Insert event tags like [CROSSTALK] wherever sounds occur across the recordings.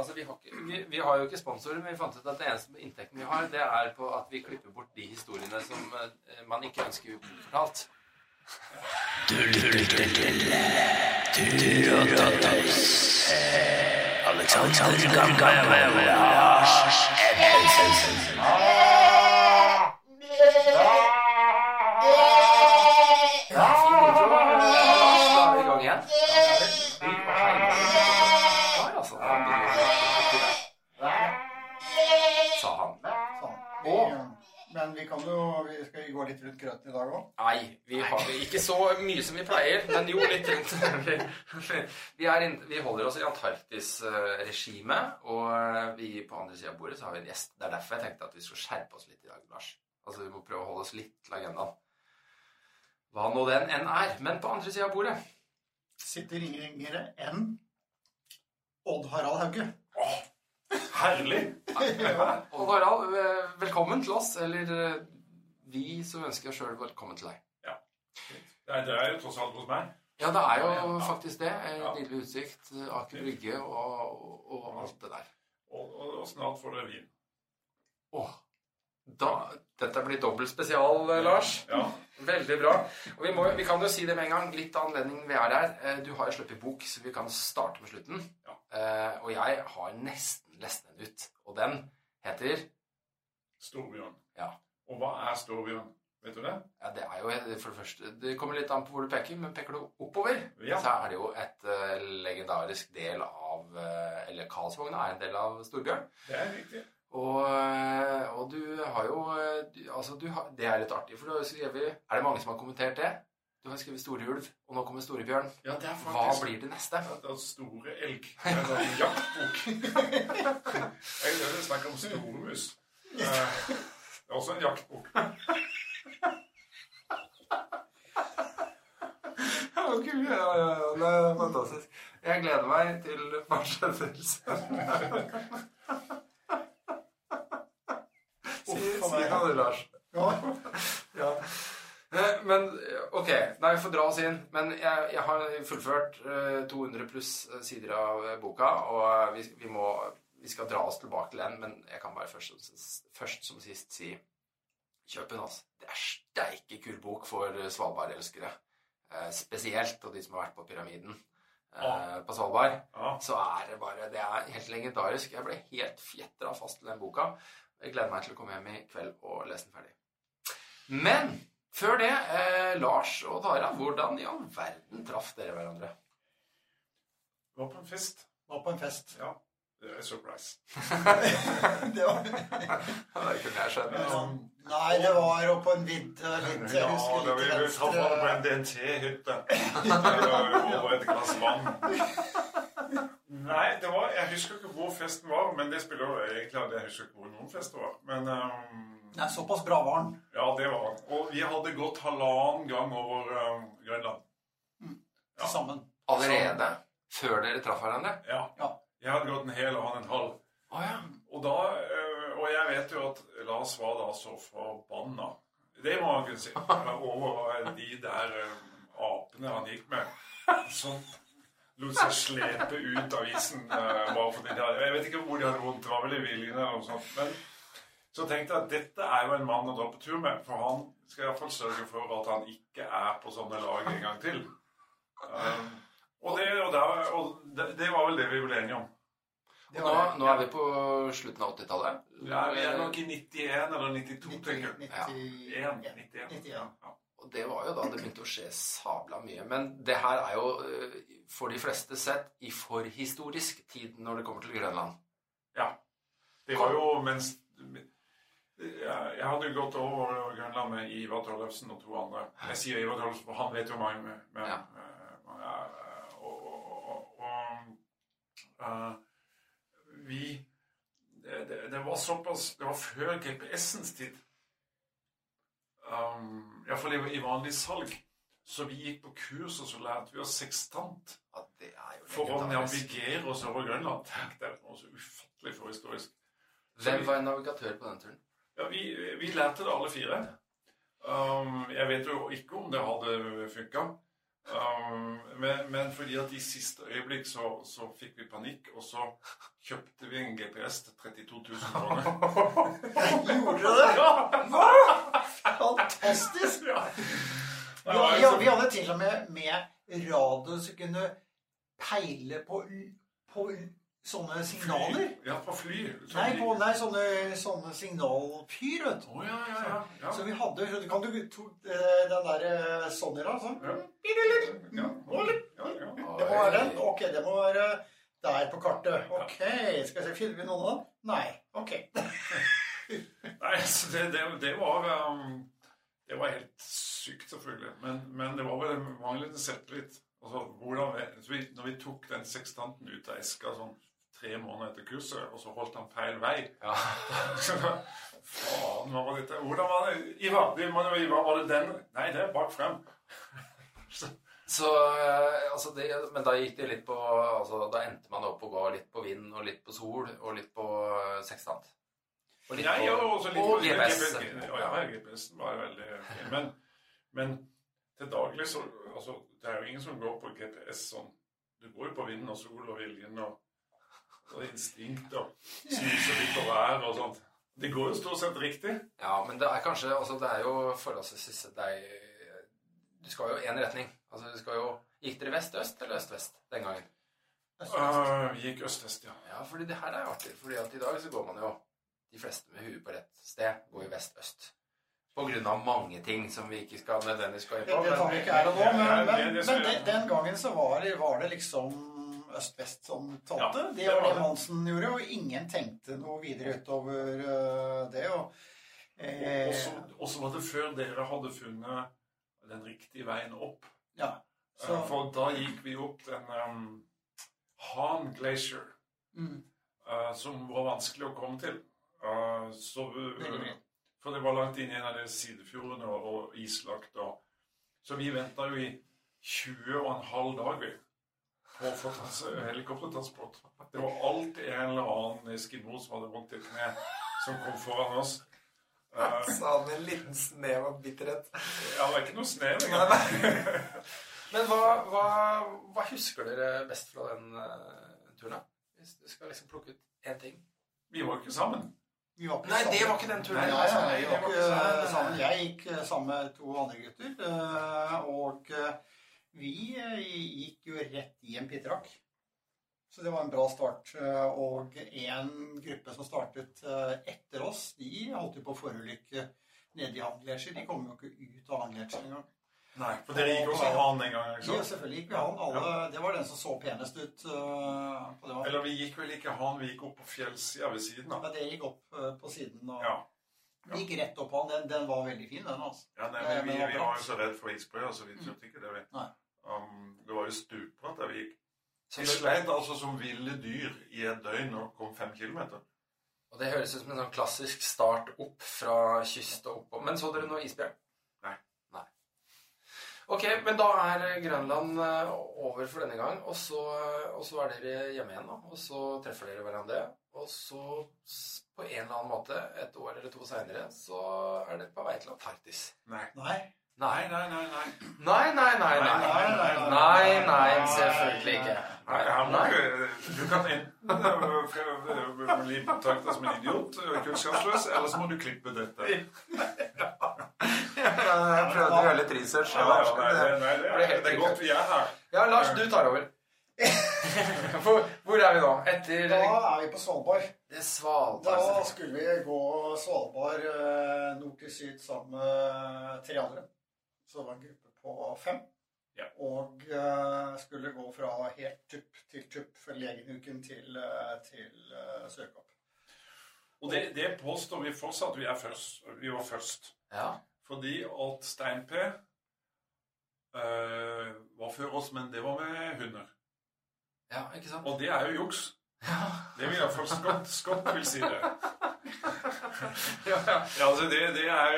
Altså, vi, har ikke, vi, vi har jo ikke sponsorer, men vi fant ut at det eneste inntekten vi har, det er på at vi klipper bort de historiene som eh, man ikke ønsker fortalt. Alexander Gamle Lars Ebbesen. Litt rundt grøten i dag òg? Nei, vi har ikke så mye som vi pleier, men jo litt rundt. [LAUGHS] Vi, er inn, vi holder oss i Antarktis-regimet, og eh, vi på andre sida av bordet så har vi en gjest. Det er derfor jeg tenkte at vi skulle skjerpe oss litt i dag, Lars. Altså, Vi må prøve å holde oss litt til agendaen. Hva nå den enn er. Men på andre sida av bordet Sitter ingen ringere enn Odd Harald Hauge. Herlig! Odd Harald, eh, velkommen til oss. Eller eh, vi som ønsker sjøl velkommen til deg. Det er, det er jo tross alt hos meg. Ja, det er jo Ja. faktisk det. Ja. Nydelig utsikt, Aker Brygge og, og, alt det der. Og, og, og snart får dere vin. Åh, da, dette blir dobbelt spesial, eh, Lars. Ja. Veldig bra. Og vi, må, vi kan jo si det med en gang. Litt av anledningen vi er her. Eh, Du har jo sluppet bok, så vi kan starte med slutten. Ja. Eh, Og jeg har nesten lest den ut. Og den heter Storbjørn. Ja. Og hva er Storbjørn? Vet du det? Ja, det er jo for det første Det kommer litt an på hvor du peker, men peker du oppover, Ja. så er det jo et uh, legendarisk del av uh, Eller Karlsvogna er en del av Storbjørn. Det er riktig. Og, eh, og du har jo du, Altså, du har, det er litt artig, for du har skrevet Er det mange som har kommentert det? Du har skrevet Store ulv, og nå kommer Store bjørn. Ja, det er Hva blir det neste? Det er store elg. Det er en sånn jaktbok. [LAUGHS] Jeg vil snakke om stormus. [LAUGHS] Det er også en jaktbok. [LAUGHS] Gud, ja, ja, ja, det er fantastisk. Jeg gleder meg til fortsettelsen. Sier si meg. Lars. Ja. Ja. Eh, Men ok, nei, vi får dra oss inn. Men jeg, jeg har fullført eh, 200 pluss eh, sider av boka, og vi, vi må vi skal dra oss tilbake til den, men jeg kan bare først, først som sist si kjøp den. altså. Det er steike kul bok for eh, Svalbard-elskere. Eh, spesielt, og de som har vært på Pyramiden eh, Ja. på Svalbard. Ja. Så er det bare Det er helt legendarisk. Jeg ble helt fjetra fast til den boka. Jeg gleder meg til å komme hjem i kveld og lese den ferdig. Men før det, eh, Lars og Tara, hvordan i all verden traff dere hverandre? Var på en fest. Var på en fest. Ja. Det er surprise. [LAUGHS] [LAUGHS] Det var, det kunne jeg skjønt. Ja. nei, det var jo på en vidde litt Jeg Ja, husker da litt vi ta vi traff på en. DNT-hytte. Over et glass vann. Nei, det var, jeg husker ikke hvor festen var, men det spiller jo egentlig jeg husker ikke hvor noen fest var. Men um, Nei, såpass bra var den. ja, det var den. Og vi hadde gått halvannen gang over um, Grønland. Ja. sammen. Allerede før dere traff hverandre? Ja. Ja. Jeg hadde gått en hel og han en halv. Ah, ja. Og da, øh, og jeg vet jo at Lars var da så forbanna. Det må man kunne si. [LAUGHS] Over de der øh, apene han gikk med. Som lot seg slepe ut av isen. bare fordi de hadde, Jeg vet ikke hvor de hadde vondt. Det var vel i viljen eller noe sånt. Men så tenkte jeg at dette er jo en mann å dra på tur med. For han skal iallfall sørge for at han ikke er på sånne lag en gang til. Um, og det, og, det, og det, det var vel det vi ble enige om. Nå, var nå er vi på slutten av 80-tallet. Ja, vi er nok i 91 eller 92, tenker jeg. Ja, 91. 91. 91. Og det var jo da det begynte å skje sabla mye. Men det her er jo eh, for de fleste sett i forhistorisk tid når det kommer til Grønland. Ja. Det var jo mens Jeg hadde jo gått over Grønland med Ivar Tollefsen og to andre. Jeg sier Ivar Tollefsen, for han vet jo meg. Med, med, Ja. eh, eh, og, og, og, og eh, vi det, det, det var såpass Det var før GPS-ens tid. Um, Iallfall i, i vanlig salg. Så vi gikk på kurs, og så lærte vi oss sekstant. Ja, det er For å navigere oss over Grønland. Tenk er noe så ufattelig forhistorisk. Hvem var navigatør på den turen? Ja, vi, vi lærte det alle fire. Um, jeg vet jo ikke om det hadde funka. Um, men, men fordi at i siste øyeblikk så, så fikk vi panikk, og så kjøpte vi en GPS til 32 000 kroner. [LAUGHS] Gjorde dere det? Hva? Fantastisk! Ja. Vi, ja, vi hadde til og med med radio som kunne peile på, på sånne signaler. Ja, på fly. Så Nei, på, nei sånne, sånne signalpyr, vet du. Å, ja, ja, ja. ja. Så vi hadde Kan du to, eh, den der Sonera sånn? Ja. Ja. Ja, ja. Det må være den? Ok, det må være der på kartet. Ok, skal jeg se, finner vi noen av dem? Nei. Ok. [LAUGHS] Nei, så det, det, det var um, Det var helt sykt, selvfølgelig. Men, men det var vel en manglende selvtillit. Altså, hvordan vi, når vi tok den sekstanten ut av eska sånn tre måneder etter kurset, og så holdt han feil vei Ja. [LAUGHS] så, Faen, hva var dette? Hvordan var det? Ivar, det, jo Ivar, var det den? Nei, det er bak frem. [LAUGHS] Så, eh, altså det, men da gikk det litt på altså, Da endte man opp å gå litt på vind og litt på sol og litt på eh, sekstant. Og litt Ja, på ja, også litt, og GPS. Ja, ja, GPS-en var veldig fin. Men, men til daglig så altså, Det er jo ingen som går på GPS sånn. Du går jo på vind og sol og viljen og, og instinkt og snuser litt på været og sånt. Det går jo stort sett riktig. Ja, men det er kanskje altså Det er jo forholdsvis det er, Du skal jo i én retning. Altså, du skal jo Gikk dere vest-øst eller øst-vest den gangen? Uh, gikk øst-vest, ja. Ja, fordi det her er artig. Fordi at i dag så går man jo De fleste med huet på rett sted går jo vest-øst. På grunn av mange ting som vi ikke skal nødvendigvis gå inn på. det tar vi Men, ikke her og nå, men, men, men den, den gangen så var det, var det liksom øst-vest som talte. Ja, det det var det. Monsen gjorde, og ingen tenkte noe videre utover eh, det. Og, eh, Og så- Og så var det før dere hadde funnet den riktige veien opp. ja, så, Eh, For da gikk vi opp den um, Han Glacier. mm, uh, som var vanskelig å komme til. Uh, så, uh, for det var langt inn i en av de sidefjordene og, og islagt. Og, så vi venta jo i 20 og en halv dag vi, på å få helikoptertransport. Det var alltid en eller annen eskimo som hadde vondt i kneet, kne, som kom foran oss. Eh, Sa han med en liten snev av bitterhet. ja, det er ikke noe snev engang. Men hva, hva, hva husker dere best fra den uh, turen? da? Hvis du skal liksom plukke ut én ting. Vi var ikke sammen. vi var ikke Nei, det var ikke den turen. Nei, jeg nei, var nei, sammen. vi var ikke sammen. Jeg gikk eh, sammen med to andre gutter, Uh, og vi eh, gikk jo rett i en pitterakk. Så det var en bra start. Eh, Og en gruppe som startet eh, etter oss, de holdt jo på å forulykke nede i Hangletcher. De kom jo ikke ut av Hangletcher engang. Nei, For dere gikk også Han en gang? ikke Ja, sant? selvfølgelig gikk vi han. Alle, det var den som så penest ut. på det. Eller vi gikk vel ikke Han, vi gikk opp på fjellsida ved siden av. Men det gikk opp på siden. Og Ja. Vi gikk rett opp han. Den, den var veldig fin, den. altså. Ja, nei, men vi, vi var jo så redd for isbreer, så vi turte ikke det. vi. Nei. Um, det var jo stupbratt der vi gikk. Så Vi det, sleit altså som ville dyr i et døgn og kom fem kilometer. og det høres ut som en sånn klassisk start opp fra kyst og oppover. Men så dere noe isbjørn? Nei. Nei. Ok, men da er Grønland eh, over for denne gang. Og så, og så er dere hjemme igjen, da. Og så treffer dere hverandre. Og så på en eller annen måte, et år eller to seinere, så er dere på vei til Antarktis. Nei. Nei. Nei, Nei, nei, nei. nei, nei. nei, nei. selvfølgelig ikke. Nei, her må Nei. du kan enten [LAUGHS] bli betraktet som en idiot, og kunnskapsløs, eller så må du klippe dette. Jeg prøvde å gjøre litt research. Det, er, helt det godt vi er her. Ja, Lars, du tar over. [LAUGHS] Hvor, hvor er vi nå? Etter Da er vi på Svalbard. det Da Svalbard. skulle vi gå Svalbard eh, nord til syd sammen med tre andre. Så det var en gruppe på fem. Ja. Og uh, skulle gå fra helt tupp til tupp for Legenuken til, eh, til uh, Sørkapp. Og det, det påstår vi fortsatt vi er først. Vi var først. Ja. Fordi at Stein-P uh, var før oss, men det var med hunder. ja, ikke sant? Og det er jo juks. Det vil jeg først Scott, Scott vil si det. [LAUGHS] Ja, ja. Ja, altså det, det er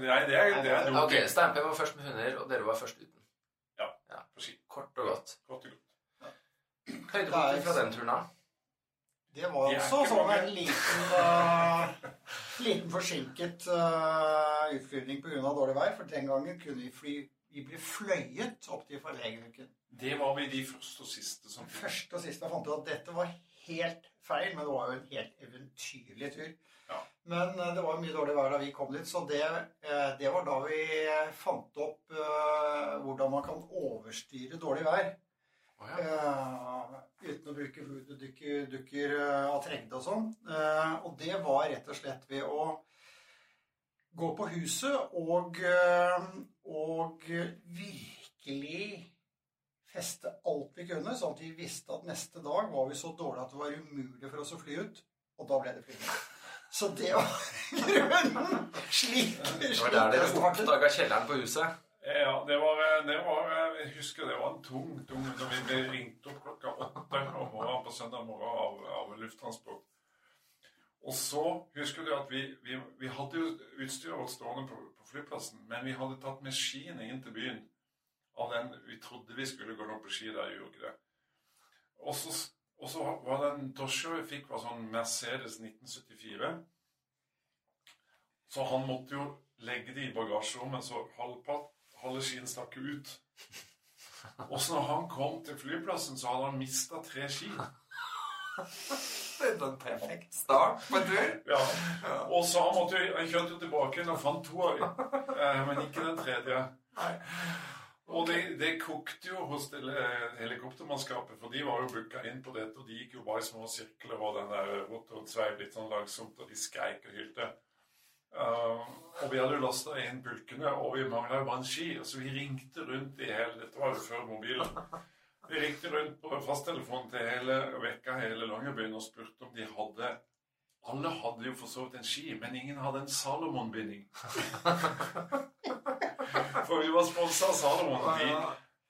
Nei, det er, det er Ok, doping. Var først med hunder, og dere var først uten. På ski. Kort og godt. Kort og godt. Høydepunkter fra den turen, da? Det var også sånn mange. en liten, uh, [LAUGHS] liten forsinket uh, utflyvning pga. dårlig vei. For den gangen kunne vi fly Vi ble fløyet opp til forlegeruken. Det var vi de første og siste som. Første og siste fant ut at dette var helt feil, men det var jo en helt eventyrlig tur. Men eh, det var mye dårlig vær da vi kom dit, så det, eh, det var da vi fant opp uh, hvordan man kan overstyre dårlig vær. Ja. Eh, uten å bruke voodoo-dukker dukker, uh, av trengde og sånn. Eh, og det var rett og slett ved å gå på huset og, eh, og virkelig feste alt vi kunne, sånn at vi visste at neste dag var vi så dårlige at det var umulig for oss å fly ut. Og da ble det flyging. Så det var [LAUGHS] grunnen. Slik, Det var der dere oppdaga kjelleren på huset. Ja, det var, det var Jeg husker det var en tung, tung da vi ble ringt opp klokka åtte om morgenen på søndag morgen av, av lufttransport. Og så husker du at vi, vi, vi hadde jo utstyret vårt stående på, på flyplassen, men vi hadde tatt med skiene inn til byen. Av den Vi trodde vi skulle gå opp på ski der, gjorde ikke det. Og så, og så var den drosja vi fikk, var sånn Mercedes 1974. Så han måtte jo legge det i bagasjerommet, så halve skien stakk ut. Og så når han kom til flyplassen, så hadde han mista tre ski. Det er en perfekt start på en tur. Ja. Og så han, måtte, jo- han kjørte jo tilbake igjen og fant to eh, men ikke den tredje. Og det, det kokte jo hos helikoptermannskapet, for de var jo booka inn på dette, og de gikk jo bare i små sirkler, og den der rotoren sveiv litt sånn langsomt, og de skreik og hylte. Uh, og vi hadde jo lasta inn pulkene, og vi mangla jo bare en ski. Så vi ringte rundt i hele Dette var jo før mobilen. Vi ringte rundt på fasttelefonen til hele vekka hele Longyearbyen og spurte om de hadde Alle hadde jo for så vidt en ski, men ingen hadde en Salomon-binding. [LAUGHS] For vi var sponsa av Salomon, og de,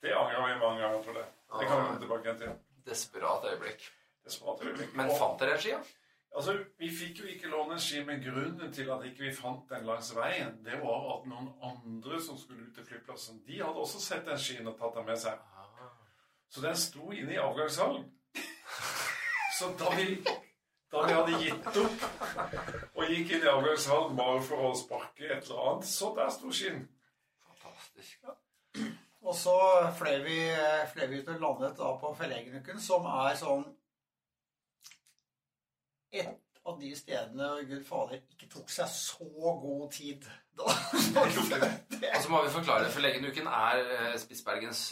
det angra vi mange ganger på det. Det kan vi komme tilbake igjen til. Desperat øyeblikk. Desperat øyeblikk. Men fant dere en ski? ja? Altså, Vi fikk jo ikke låne en ski, men grunnen til at ikke vi fant den langs veien, det var at noen andre som skulle ut til flyplassen, de hadde også sett den skien og tatt den med seg. Så den sto inne i avgangshallen. [LAUGHS] Så da vi, da vi hadde gitt opp og gikk inn i avgangshallen bare for å sparke et eller annet, så der sto skinn. Fantastisk. Ja. Og så fløy vi, fløy vi ut og landet da på Fellegenukken, som er sånn Et av de stedene Gud fader ikke tok seg så god tid. [LAUGHS] Og så må vi forklare, for Leggenuken er eh, Spitsbergens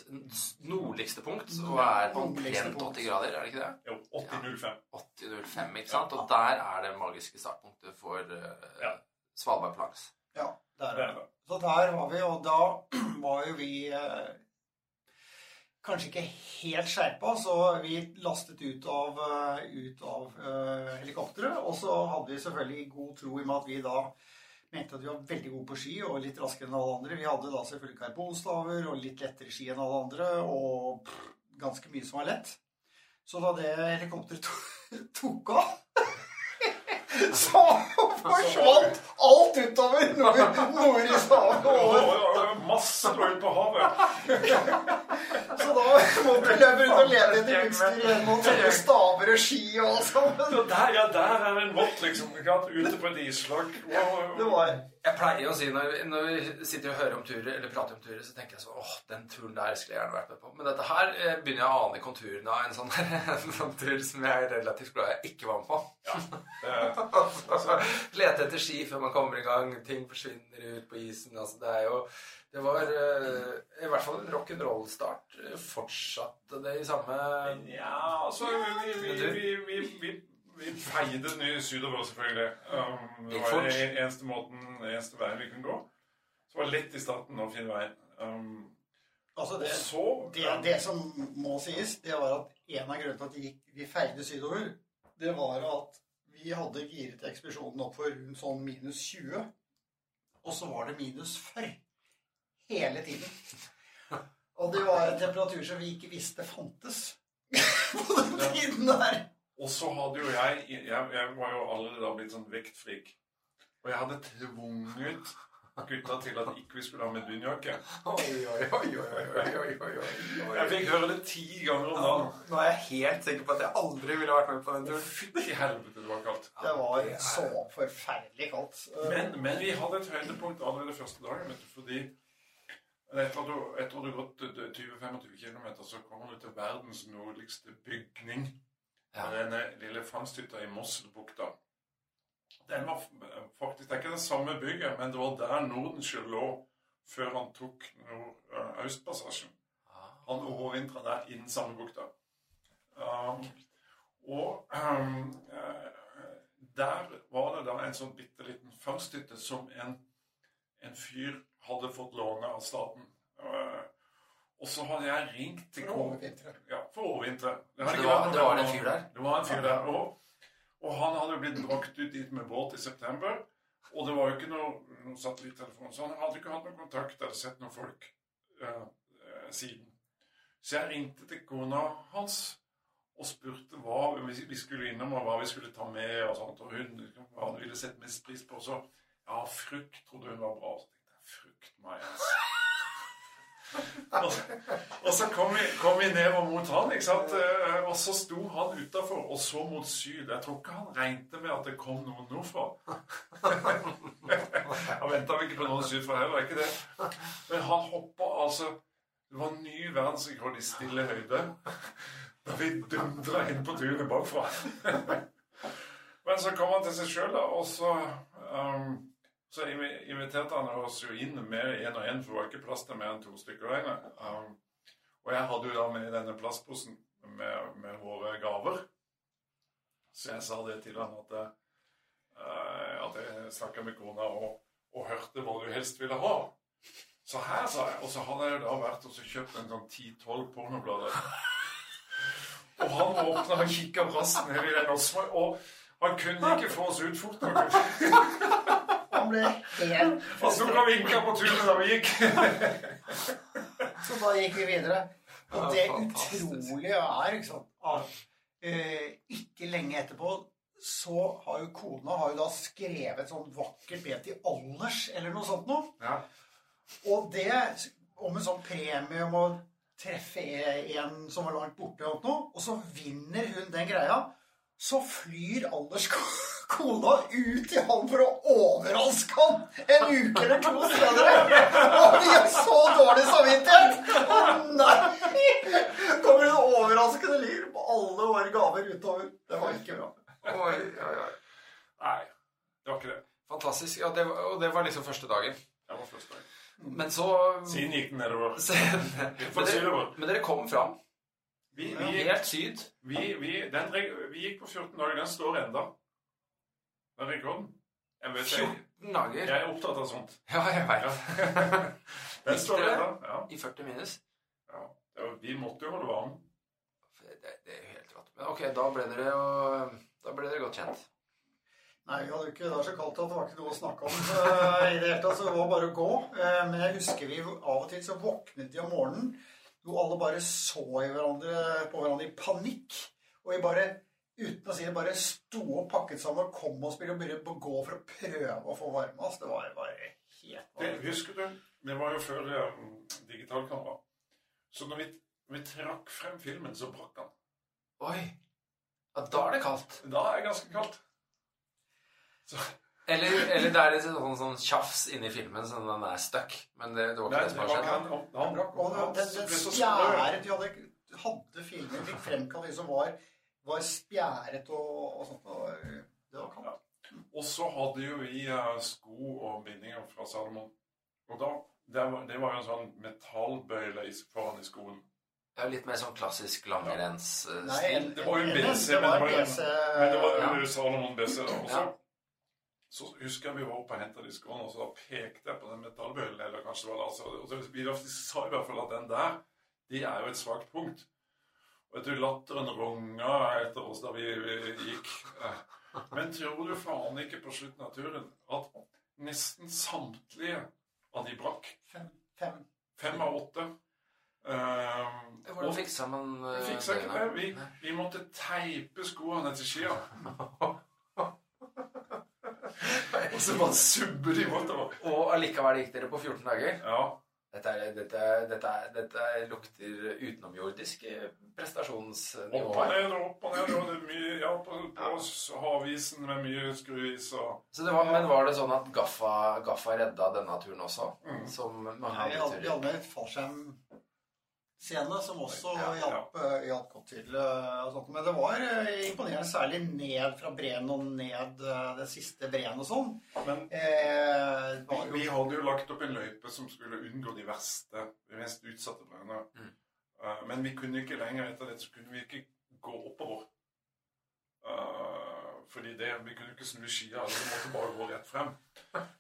nordligste punkt, og er på omtrent 80 grader, er det ikke det? Jo, 8005. 80,05, ikke sant? Og der er det magiske startpunktet for uh, Ja. Svalbard på ja, der Det er det. Så der var vi, og da [CLEARS THROAT] var jo vi uh, kanskje ikke helt skjerpa, så vi lastet ut av, ut av uh, helikopteret. Og så hadde vi selvfølgelig god tro i og med at vi da mente at vi var veldig gode på ski og litt raskere enn alle andre. Vi hadde da selvfølgelig karbonstaver og litt lettere ski enn alle andre, og pff, ganske mye som var lett. Så da det helikopteret to [LAUGHS] tok av [LAUGHS] så forsvant alt utover nord, nord i å, Masse lå ute på havet. [LAUGHS] Så da måtte løpe rundt og lede etter utstyr igjen og telle staver og ski og alt sammen. Der, ja, der er en vått, liksom. Ute på et islag. Wow. Jeg pleier å si når, når vi sitter og hører om turer, eller prater om turer, så tenker jeg sånn åh, den turen der skulle jeg gjerne vært med på. Men dette her eh, begynner jeg å ane konturene av en sånn, [LAUGHS] en sånn tur som jeg er relativt glad jeg ikke var med på. Er- [LAUGHS] altså, lete etter ski før man kommer i gang, ting forsvinner ut på isen. Altså, det er jo Det var uh, i hvert fall en rock'n'roll-start. Eh, Fortsatte det i samme Ja, altså Vi, vi, vi, vi, vi, vi feide den nye sydover, selvfølgelig. Um, det var den eneste måten, eneste veien vi kunne gå. Så det var lett i starten å finne veien. Um, Altså, det, så det, det som må sies, det var at en av grunnene til at vi, gikk, vi feide sydover, det var at vi hadde giret ekspedisjonen opp for rundt sånn minus 20. Og så var det minus 40 hele tiden. Og det var en temperatur som vi ikke visste fantes [LAUGHS] på den tiden der. Og så hadde jo jeg Jeg, jeg var jo allerede da blitt sånn vektfrik. Og jeg hadde tvunget gutta til at ikke vi skulle ha medunjakke. Jeg fikk høre det ti ganger om dagen. Nå er jeg helt sikker på at jeg aldri ville vært med på den turen. Fytti helvete, det var kaldt. Det var så forferdelig kaldt. Men, men vi hadde et høydepunkt allerede første dagen. fordi etter at du, har gått 20-25 km, så kommer du til verdens nordligste bygning. Ja. Denne lille fangsthytta i Mosselbukta. Den var faktisk Det er ikke det samme bygget, men det var der Nordenskiöld lå før han tok nord, eh. Ah. Han overvintra der innen samme bukta. Um, og um, der var det da en sånn bitte liten fangsthytte som en, en fyr hadde fått lånet av staten. Eh, og så hadde jeg ringt til For overvintre. Ja, for overvintre. Det, det var, det var en fyr der? Det var en fyr der. Og, og han hadde blitt brakt ut dit med båt i september. Og det var jo ikke noe, noe satellittelefon, så han hadde ikke hatt noen kontakt eller sett noen folk eh, eh, siden. Så jeg ringte til kona hans og spurte hva vi, vi skulle innom, og hva vi skulle ta med. og sånt, og hun hva hun ville sette mest pris på. Så ja, frukt trodde hun var bra. Så my ass. Og, så kom vi, kom vi nedover mot han, ikke sant? Eh, og så sto han utafor og så mot syd. Jeg tror ikke han regnet med at det kom noen nordfra. Han venta vel ikke på noen sydfra heller, ikke det? Men han hoppa altså Det var ny verdensrekord i stille høyde da vi dundra inn på tunet bakfra. Men så kom han til seg sjøl, da, og så um, så inviterte han oss jo inn med én og én, for det var ikke plass til mer enn to stykker der inne. Um, og jeg hadde jo da med denne plastposen med, med våre gaver. Så jeg sa det til han at, eh, at jeg snakka med kona og, og hørte hva du helst ville ha. Så her, sa jeg. Og så hadde jeg da vært og kjøpt en sånn ti-tolv pornoblader. Og han åpna og kikka raskt ned i den og han kunne ikke få oss ut fort nok. Ble helt Han sto og vinka på tunet da vi gikk. Så da gikk vi videre. Og det utrolige er sant, at eh, ikke lenge etterpå så har jo kona har jo da skrevet sånn vakkert brev til Anders eller noe sånt noe. Ja. Og det om en sånn premie om å treffe en som var langt borte, og noe, og så vinner hun den greia. Så flyr Anders [LAUGHS] kona ut til han for å overraske han en uke eller to senere. Og vi har så dårlig samvittighet! Å nei! Kommer det overraskende liv på alle våre gaver utover. Det var ikke bra. Oi, oi, oi. Nei, det var ikke det. Fantastisk. Ja, det var, og det var liksom første dagen. Det var første dagen. Men så Siden gikk den nedover. [LAUGHS] men, dere, men dere kom fram. Vi, vi, Helt syd. vi, vi, den, vi gikk på 14 dager. Den står enda. Den rekorden. Jeg vet ikke. 14 dager. Jeg er opptatt av sånt. Ja, jeg veit. Ja. Den [LAUGHS] står [LAUGHS] det da, Ja. I 40 minus. ja. Det Vi måtte jo holde vann. Det, det er jo helt rått. Men ok, da ble dere jo Da ble dere godt kjent. Nei, vi hadde ikke, Det var så kaldt at det var ikke noe å snakke om eh, i det hele tatt. Så det var bare å gå. Eh, Men jeg husker vi av og til så våknet de om morgenen hvor alle bare så i hverandre, på hverandre i panikk. Og vi bare, uten å si det, bare sto og pakket sammen og kom og spilte og begynte å gå for å prøve å få varme oss. Det var bare helt Det, husker du? Det var jo før um, digitalkamera. Så når vi, vi trakk frem filmen, så brakk den. Oi. Ja, da er det kaldt. Da er det ganske kaldt. Så, Eller, eller det er litt sånn, sånn tjafs inni filmen, sånn den er stuck. Men det, det var ikke Nei, det som var har skjedd. han. Han, brakk. Og han, den, den ble så sprø. hadde, hadde filmen, fikk fremkalt det som var, var spjæret og, og sånt. Og det var kaldt. Og så hadde jo vi eh, sko og bindinger fra Salomon. Og da, det var, det var jo en sånn metallbøyle foran i skoen. Det er jo litt mer sånn klassisk Nei, langrennsstil. Det var jo en- BC, men det var jo- Men det var Ja. Salomon BC. Og så, Ja. så husker jeg vi var oppe og henta de skoene, og så pekte jeg på den metallbøylen, eller kanskje det var laser, Og så vi sa i hvert fall at den der, det er jo et svakt punkt. Vet du, latteren runga etter oss da vi, vi gikk. Eh, Men tror du faen ikke på slutten av turen at nesten samtlige av de brakk? Fem, fem. Fem av åtte. Eh, Hvordan fiksa man vi uh, fiksa ikke det. Vi, vi måtte teipe skoene til skia. [LAUGHS] Og så bare subber de bortover. Og allikevel gikk dere på 14 dager? Ja. Dette, er, dette, dette, er, dette lukter utenomjordisk eh, prestasjonsnivå Opp og ned og opp og ned. Og det mye, ja, på, på havisen med mye skruis og Så det var, men var det sånn at Gaffa, Gaffa redda denne turen også? Mm. Som mange andre turer? fallskjerm scene som også Ja, ja. hjalp, eh, hjalp godt til. eh, og sånt. Men det var eh, imponerende, særlig ned fra breen og ned det siste breen og sånn. Men Eh, vi, vi hadde jo lagt opp en løype som skulle unngå de verste, de mest utsatte breene. Mm. Men vi kunne ikke lenger etter det, så kunne vi ikke gå oppover. Eh, fordi det, vi kunne ikke snu skia, vi måtte bare gå rett frem.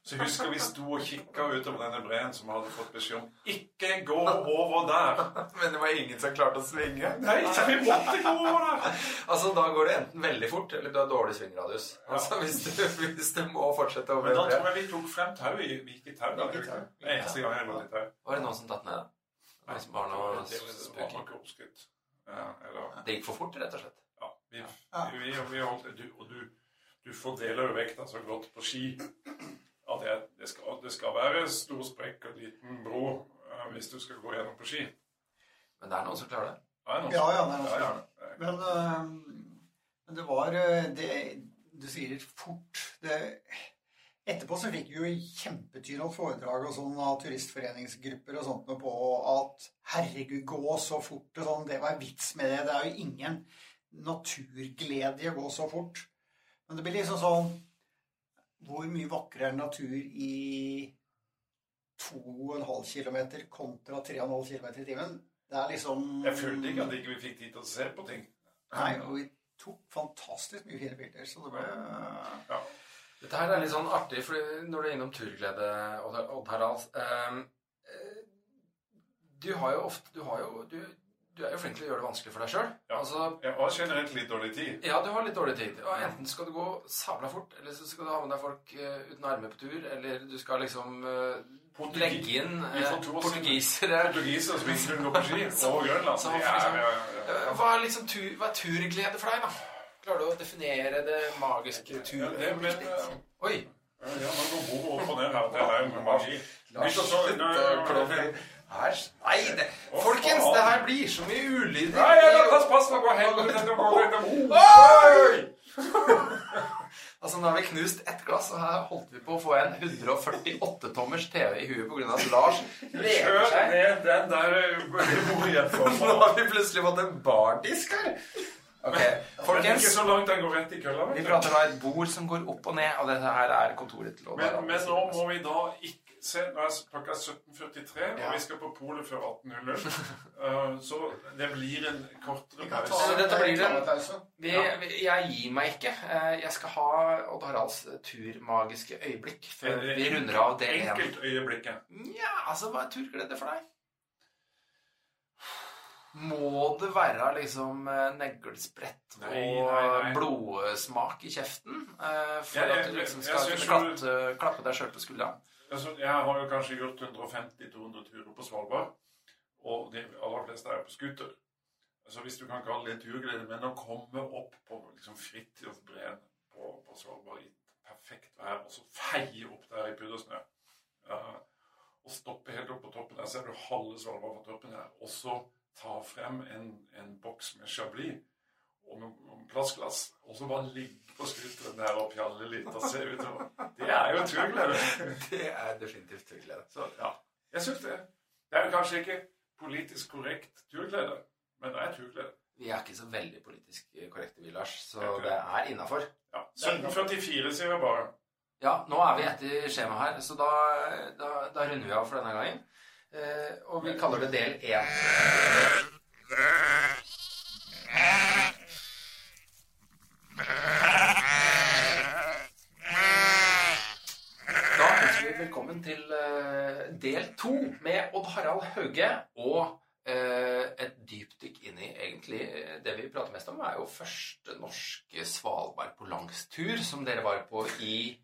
Så jeg husker vi sto og kikka utover denne breen som hadde fått beskjed om ikke gå over der. Men det var ingen som klarte å svinge. Nei, så vi måtte gå over der. Altså, Da går det enten veldig fort, eller du har dårlig svingradius. Altså, hvis du, hvis du må fortsette over Men da tror jeg vi tok frem tau. Vi gikk i tau. Var det noen som datt ned? da? Noe Det var nok oppskrytt. Ja, eller Det gikk for fort, rett og slett. Ja, vi, vi, vi holdt, du, og du, du fordeler jo vekta så godt på ski at det, det, skal, det skal være stor sprekk og liten bro eh, hvis du skal gå gjennom på ski. Men det er noen som klarer det. Ja, Ja, ja, det er noen som klarer det. Men, eh, men det var eh, det, Du sier fort det, Etterpå så fikk vi jo kjempetynende foredrag og sånn av turistforeningsgrupper og sånt på at herregud, gå så fort og sånn. Det var vits med det. Det er jo ingen naturglede i å gå så fort. Men det blir liksom sånn Hvor mye vakrere er natur i 2,5 km kontra 3,5 km i timen? Det er liksom Jeg følte ikke at ikke vi fikk tid til å se på ting. Nei, og vi tok fantastisk mye fine bilder, så det ble Ja. Dette her er litt sånn artig, for når du er innom turglede, Odd Odd Harald ehm, eh, Du har jo ofte Du, har jo, du, du er jo flink til å gjøre det vanskelig for deg sjøl. Ja. Altså, Jeg har generelt litt dårlig tid. ja, du har litt dårlig tid. Og enten skal du gå sabla fort, eller så skal du ha med deg folk uh, uten armer på tur, eller du skal liksom uh, legge inn uh, portugisere. Portugiser som ikke kunne gå på ski Og Grønland. Så- Ja, ja, ja, Hva er liksom tur, hva er turglede for deg, da? Klarer du å definere det magiske tur... Ja, det, men, Oi! ja, man går bordet opp og ned her. Det er jo magi. Hvis Æsj. Nei, det, folkens, det her blir så mye ulyd. Nei, ja, ja, pass, pass, nå går helvete til å gå litt om. Oi! Altså, Nå har vi knust ett glass, og her holdt vi på å få en 148-tommers TV i huet pga. at Lars leker seg. ned den der Nå har vi plutselig fått en bardisk her. Ok, Men ikke folkens. så langt den går rett i kølla. Vi prater da et bord som går opp og ned, og dette her er kontoret til Odd Men, men nå må vi da ikke se Nå er klokka 17.43, Ja. og vi skal på polet før 18.00. Uh, [LAUGHS] så det blir en kortere pause. Så dette blir det. Vi, vi, jeg gir meg ikke. Eh, Jeg skal ha Odd Haralds turmagiske øyeblikk før Er vi runder av del én. Enkeltøyeblikket. Ja, altså, hva er turglede for deg? Må det være liksom eh, neglesprett og Nei, nei, nei. blodsmak i kjeften eh, for Jeg- at du liksom jeg- skal jeg klappe, klappe deg sjøl på skuldra? Altså, jeg har jo kanskje gjort 150-200 turer på Svalbard, og de aller fleste er på scooter. Altså, hvis du kan kalle det turglede, men å komme opp på liksom, Fridtjofbreen på, på Svalbard i perfekt vær, og så feie opp der i puddersnø, uh, og stoppe helt opp på toppen. Der, ser du halve Svalbard fra toppen her, og så ta frem en, en boks med chablis og noen plastglass, og så bare ligge på scooteren der og pjalle litt og se utover. Det er jo turglede. [LAUGHS] Det er definitivt turglede. Så ja, jeg syns det. Det er jo kanskje ikke politisk korrekt turglede, men det er turglede. Vi er ikke så veldig politisk korrekte, vi, Lars, så Det det er innafor. Ja. 1744 sier vi bare. Ja, nå er vi etter skjemaet her, så da, da, da runder vi av for denne gangen. Eh, og vi kaller det del én. Da ønsker vi velkommen til eh, del to med Odd Harald Hauge og eh, et dypdykk inn i egentlig eh, det vi prater mest om, er jo første norske Svalbard på langstur, som dere var på i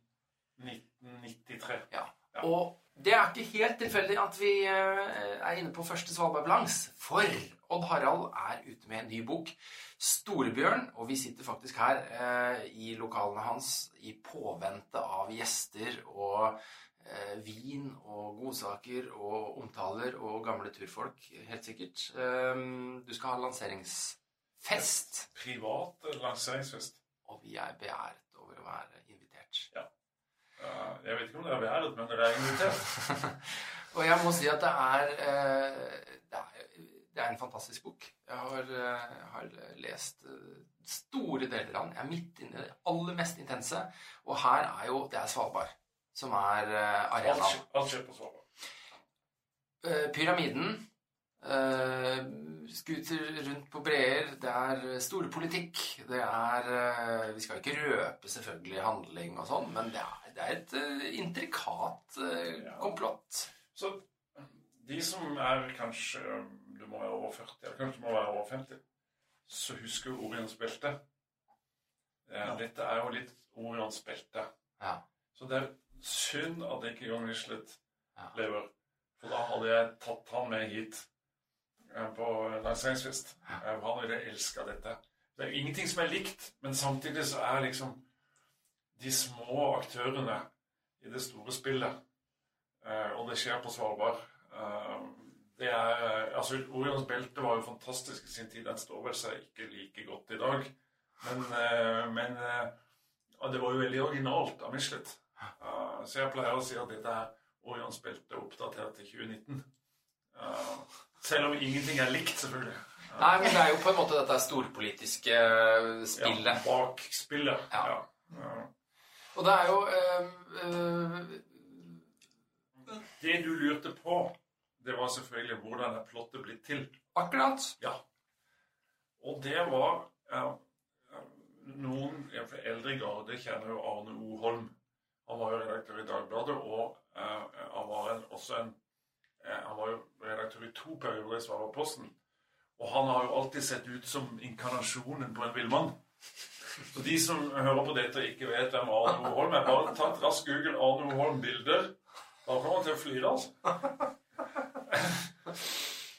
1993. ja. Og det er ikke helt tilfeldig at vi eh, er inne på første Svalbard Blanks, for Odd Harald er ute med en ny bok, 'Storebjørn', og vi sitter faktisk her eh, i lokalene hans i påvente av gjester og eh, vin og godsaker og omtaler og gamle turfolk, helt sikkert. Eh, du skal ha lanseringsfest, Privat lanseringsfest. og vi er beæret over å være jeg vet ikke om det er været, men det er invitert. [LAUGHS] og jeg må si at det er, eh, det er Det er en fantastisk bok. Jeg har, eh, har lest eh, store deler av den. Jeg er midt inne i det aller mest intense. Og her er jo Det er Svalbard som er arenaen. alt skjer på Svalbard. Pyramiden. Skuter rundt på breer. Det er storpolitikk. Det er Vi skal ikke røpe selvfølgelig handling og sånn, men det er, det er et uh, intrikat eh, Ja. komplott. Så de som er kanskje Du må være over 40, eller kanskje du må være over 50, så husker jo Orions belte. Ja, dette er jo litt Orions belte. Ja. Så det er synd at ikke John Michelet lever. For da hadde jeg tatt han med hit eh, på lanseringsfest. Eh, Han ville elska dette. Det er ingenting som er likt, men samtidig så er liksom de små aktørene i det store spillet Eh, og det skjer på Svalbard. Eh, det er, eh, altså Orions belte var jo fantastisk i sin tid. Den står vel seg ikke like godt i dag. Men, men det var jo veldig originalt av Michelet. Så jeg pleier å si at dette er Orions belte oppdatert til 2019. Eh, selv om ingenting er likt, selvfølgelig. Nei, men det er jo på en måte dette storpolitiske Ja, spillet. bak spillet. Ja. Ja. Og det er jo eh, eh, Det du lurte på, det var selvfølgelig hvordan er plottet blitt til. akkurat. Ja. Og det var eh, Noen eldre garde kjenner jo Arne O. Holm. Han var jo redaktør i Dagbladet, og eh, han var en, også en Han var jo redaktør i to perioder i Svalbardposten. Og han har jo alltid sett ut som inkarnasjonen på en villmann. Så de som hører på dette og ikke vet hvem Arne. Holm er, bare ta et raskt Google Arne. Holm-bilder. Da kommer han til å flire, altså.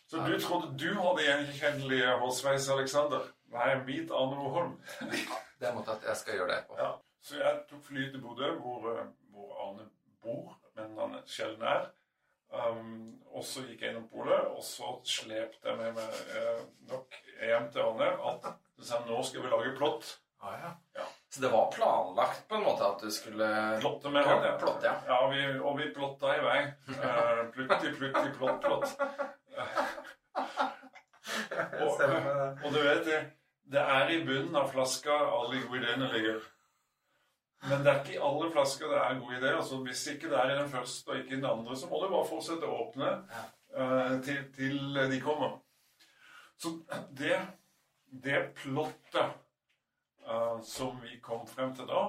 Så du trodde du hadde gjenkjennelige hårsveis, Alexander? Nei, mitt Arne. Holm. Det måtte at jeg skal gjøre det på. Ja. Så jeg tok flyet til Bodø, hvor, eh, hvor Arne bor, men han sjelden er. Um, og så gikk jeg innom polet, og så slepte jeg med meg eh, nok hjem til Arne at nå skal vi lage plott. Ah, ja. Ja. Så det var planlagt på en måte at du skulle Plotte med ja, Plott, ja. ja vi, og vi plotta i vei. Uh, plutti, plutti, plott, plott. [LAUGHS] og, og du vet det, det er i bunnen av flaska alle gode ideene ligger. Men det er ikke i alle flasker det er gode ideer. Altså, hvis ikke det er i den første og ikke i den andre, så må du bare fortsette å åpne eh, til, til de kommer. Så det, det plottet eh, som vi kom frem til da,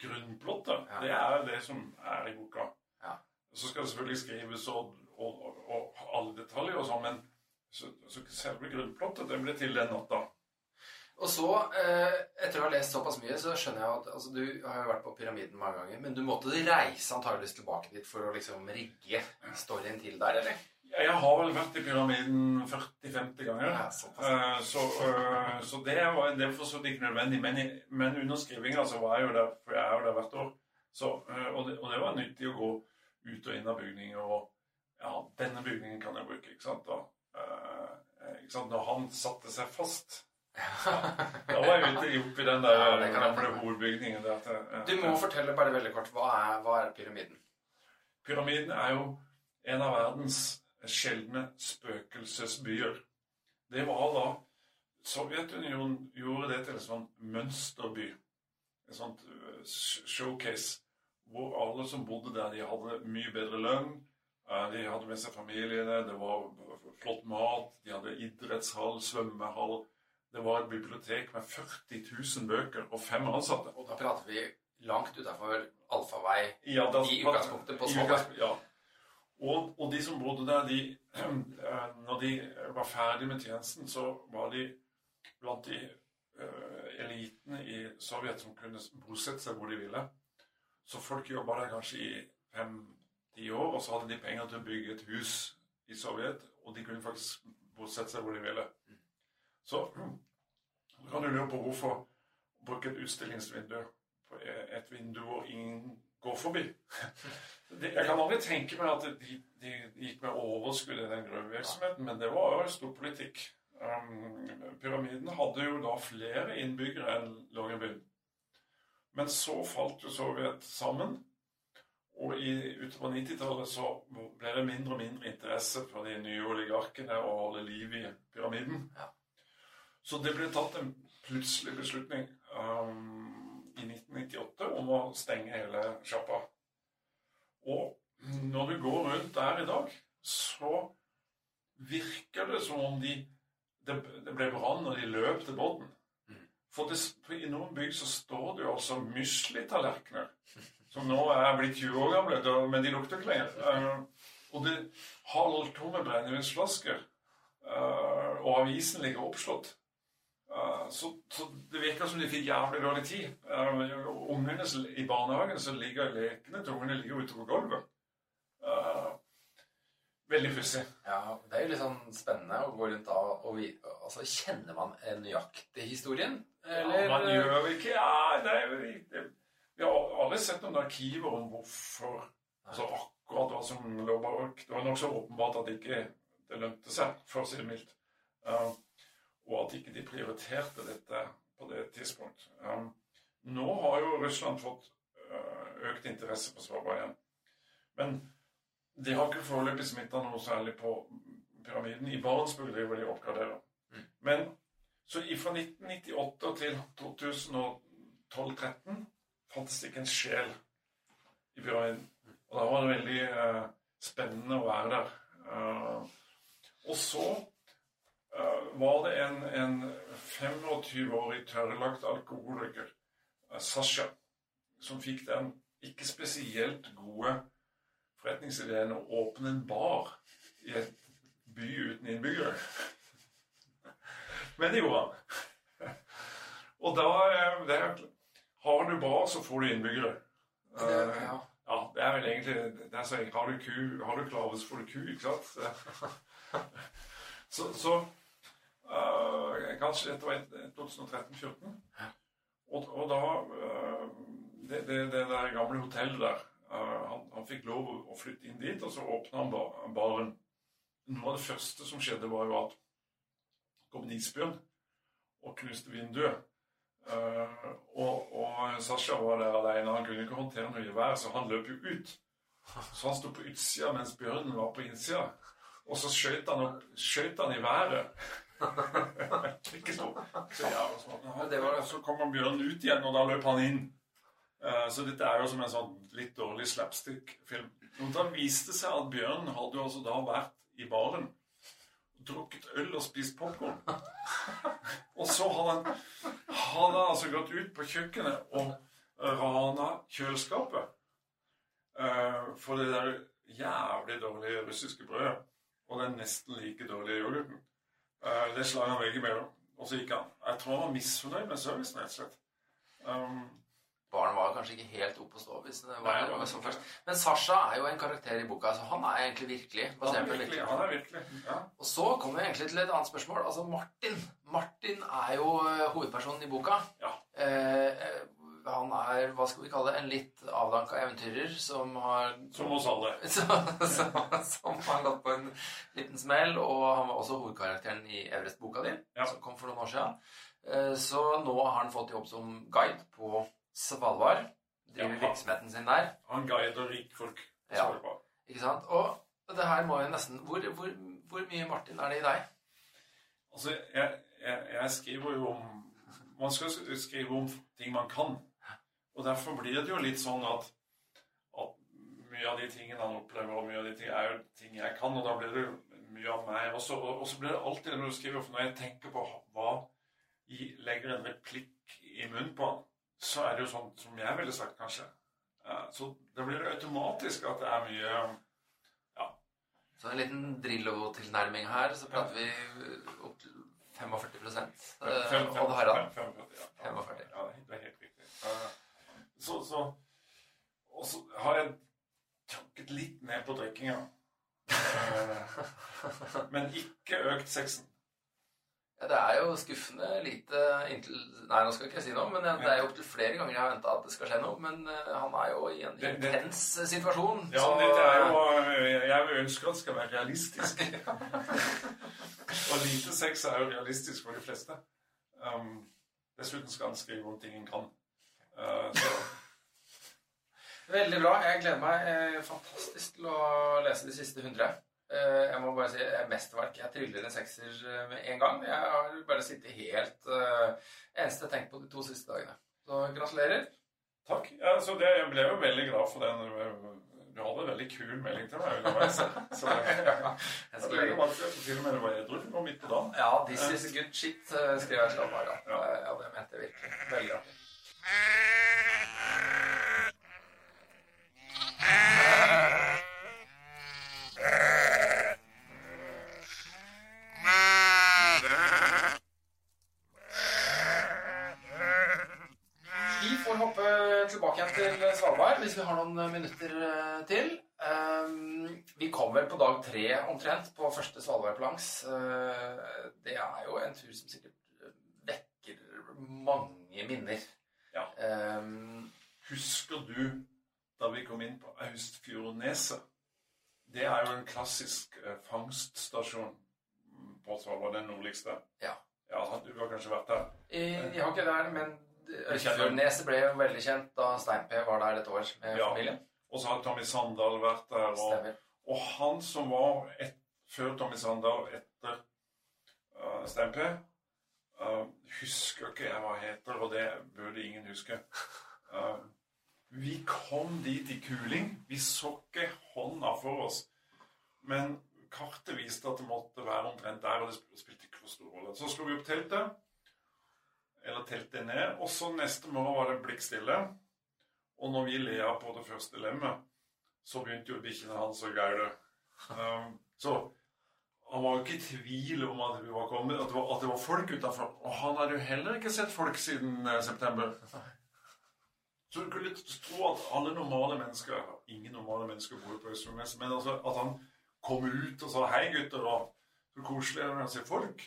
grunnplottet, Ja. det er det som er i boka. Ja. Så skal det selvfølgelig skrives og, og, og, og alle detaljer og sånn, men så, så selve grunnplottet, det ble til den natta. Og så, eh, etter å ha lest såpass mye, så skjønner jeg at altså, du har jo vært på Pyramiden mange ganger, men du måtte reise antageligvis tilbake dit for å liksom rigge storyen til der, eller? Jeg har vel vært i pyramiden 40-50 ganger. Ja, så, Eh, så, eh, så det var det var for så vidt ikke nødvendig. Men, men under skrivinga så var jeg jo der, for jeg er jo der hvert år. Så, eh, og, det, og det var nyttig å gå ut og inn av bygninger. Og ja, denne bygningen kan jeg bruke, ikke sant. Og, ikke sant? Når han satte seg fast, da var jeg ute oppi den der Ja, gamle hovedbygningen. Der, til, Du må fortelle bare veldig kort, hva er, hva er Pyramiden? Pyramiden er jo en av verdens sjeldne spøkelsesbyer. Det var da Sovjetunionen gjorde det til en sånn mønsterby. En sånt øh, showcase hvor alle som bodde der, de hadde mye bedre lønn. eh, De hadde med seg familiene, det var flott mat, de hadde idrettshall, svømmehall. Det var et bibliotek med 40 000 bøker og fem ansatte. Og da prater vi langt utafor allfarvei Ja, i utgangspunktet på Svalbard. Ja. Og, og de som bodde der, de, [CLEARS THROAT] når de var ferdig med tjenesten, så var de blant de uh, elitene i Sovjet som kunne bosette seg hvor de ville. Så folk jobba der kanskje i fem-ti år, og så hadde de penger til å bygge et hus i Sovjet, og de kunne faktisk bosette seg hvor de ville. Så [CLEARS THROAT] kan du lure på hvorfor bruke et utstillingsvindu på et vindu og ingen går forbi. Det, jeg kan aldri tenke meg at de, de gikk med overskudd i den gruvevirksomheten, men det var jo stor politikk. Um, pyramiden hadde jo da flere innbyggere enn Longyearbyen. Men så falt jo Sovjet sammen, og i, utover 90-tallet så ble det mindre og mindre interesse for de nye oligarkene å holde liv i pyramiden. Ja. Så det ble tatt en plutselig beslutning um, i 1998 om å stenge hele sjappa. Og når du går rundt der i dag, så virker det som om de det, det ble brann når de løp til båten. For det, I noen bygg så står det jo altså musli-tallerkener som nå er blitt 20 år gamle, men de lukter ikke lenger. Eh, og det halvtomme brennevinsflasker, eh, og avisen ligger oppslått. Så, så det virker som de fikk jævlig dårlig tid. Uh, ungene i barnehagen så ligger lekene til ungene ligger ute på gulvet. Uh, veldig pussig. Ja, Det er jo litt sånn spennende å gå rundt da og vi, altså, Kjenner man nøyaktig historien? Eller Ja, man gjør ikke Ja, nei, vi, det, Vi har aldri sett noen arkiver om hvorfor altså akkurat hva som lå bak. Det var nokså åpenbart at ikke det lønte seg, for å si det mildt. Um, og at ikke de prioriterte dette på det tidspunkt. Um, nå har jo Russland fått uh, økt interesse på Svalbard igjen. Men de har ikke foreløpig smitta noe særlig på pyramiden. I Barentsburg driver de og oppgraderer. Men så fra 1998 til 2012-13 fantes det ikke en sjel i pyramiden. Og da var det veldig eh, spennende å være der. Eh, og så var det en, en 25-årig tørrlagt alkoholiker, eh, Sasha, som fikk den ikke spesielt gode forretningsideen å åpne en bar i et by uten innbyggere. Men det gjorde han. Og da eh, det er, Har du bar, så får du innbyggere. Det, Eh, ja. ja, det er vel egentlig det er så, Har du ku, har du klave, så får du ku, ikke sant? [LAUGHS] Så, så eh, Kanskje dette var 2013-2014. Og, og da eh, det, det, det der gamle hotellet der eh, han, han fikk lov å, flytte inn dit, og så åpna han ba, baren. Noe av det første som skjedde, var jo at kom isbjørn og knuste vinduet. Eh, og, og Sasha var der alene. Han kunne ikke håndtere noe gevær, så han løp jo ut. Så han sto på utsida mens bjørnen var på innsida. Og så skjøt han, opp, skjøt han i været. [LAUGHS] ikke så, så ja, så, så kom han bjørnen ut igjen, og da løp han inn. Eh, så dette er jo som en sånn litt dårlig slapstick-film. Men da viste seg at bjørnen hadde jo altså da vært i baren drukket øl og spist popkorn. [LAUGHS] Og så hadde han, hadde altså gått ut på kjøkkenet og rana kjøleskapet eh, for det der jævlig dårlige russiske brødet og den nesten like dårlige yoghurten. Eh, det slår han veggimellom, og så gikk han. Jeg tror han var misfornøyd med servicen, rett og slett. Um, Barn var kanskje ikke helt oppe å stå. hvis det Nei, var, det var var først. Men Sasha er jo en karakter i boka. så Han er egentlig virkelig. han er virkelig, virkelig. han er virkelig ja. Og så kommer vi egentlig til et annet spørsmål. Altså Martin. Martin er jo eh, hovedpersonen i boka. Ja. Eh, eh, han er hva skal vi kalle det, en litt avdanka eventyrer som har Som oss alle. [LAUGHS] som, som, har gått på en liten smell. Og han var også hovedkarakteren i Everest-boka di, Ja. som kom for noen år siden. Eh, Så nå har han fått jobb som guide på Svalbard. Driver Ja. virksomheten sin der. Han guider rikfolk. på Ja. Svalbard. Ikke sant? Og det her må jo nesten Hvor, hvor, hvor mye Martin er det i deg? Altså, jeg, jeg, jeg skriver jo om Man skal skrive om ting man kan. Og derfor blir det jo litt sånn at, at mye av de tingene han opplever, og mye av de tingene er jo ting jeg kan, og da blir det mye av meg. Og, og så blir det alltid når du skriver, for når jeg tenker på hva jeg legger en replikk i munnen på han, så er det jo sånn som jeg ville sagt, kanskje. Så da blir det automatisk at det er mye Så en liten Drillo-tilnærming her, så prater vi opp til 45 eh, Odd Harald. 45, ja. 45. Ja, det er helt riktig. Så, så Og så har jeg tråkket litt ned på drikkinga. Eh, Men ikke økt sexen. Ja, det er jo skuffende lite inntil Nei, nå skal ikke jeg si noe, men det er jo opptil flere ganger jeg har venta at det skal skje noe. Men eh, han er jo i en Det- det- intens situasjon. Ja, så- det, er jo eh, Jeg ønsker at det skal være realistisk. Og lite sex er jo realistisk for de fleste. Um, dessuten skal han skrive om ting han kan. Eh, Veldig bra. Jeg gleder meg eh, fantastisk til å lese de siste 100. Eh, jeg må bare si er mesterverk. Jeg triller en sekser med en gang. Jeg har bare sittet helt uh, Eneste jeg tenkt på de to siste dagene. Så gratulerer. Takk. Ja, så det, jeg ble jo veldig glad for den. Du hadde en veldig kul melding til meg underveis. Så [LAUGHS] jeg Jeg legge til og med det var edru og midt på dagen. Ja, 'This is good shit', skrev jeg slapp av. Ja. Ja. ja, det mente jeg virkelig. Veldig artig. Vi får hoppe tilbake igjen til Svalbard hvis vi har noen minutter eh, til. Um, vi kom vel på dag tre omtrent på første Svalbardplanks. Uh, det er jo en tur som sikkert vekker mange minner. Ja. Um, Husker du da vi kom inn på Austfjordneset? Det er jo en klassisk eh, fangststasjon på Svalbard, den nordligste. Ja. ja. Du har kanskje vært der? jeg, jeg har ikke det der, men Østfjordneset ble jo veldig kjent da Stein-P var der et år med Ja. familien. Og så har Tommy Sandal vært der. Og, Stemmer. og han som var et, før Tommy Sandal, etter uh, Stempe uh, Husker ikke jeg hva heter, og det burde ingen huske. Uh, vi kom dit i kuling. Vi så ikke hånda for oss. Men kartet viste at det måtte være omtrent der, og det spilte ikke for stor rolle. Så slo vi opp teltet. Eller teltet ned. Og så neste morgen var det blikkstille. Og når vi lea på det første lemmet, så begynte jo bikkjene hans å gaule. Um, så han var jo ikke i tvil om at vi var kommet, at det var, at det var folk utafor. Og han hadde jo heller ikke sett folk siden eh, september. Så du kunne tro at alle normale mennesker Ingen normale mennesker bor på Østfoldnes, men altså at han kom ut og sa 'hei, gutter', og så koselig å se folk.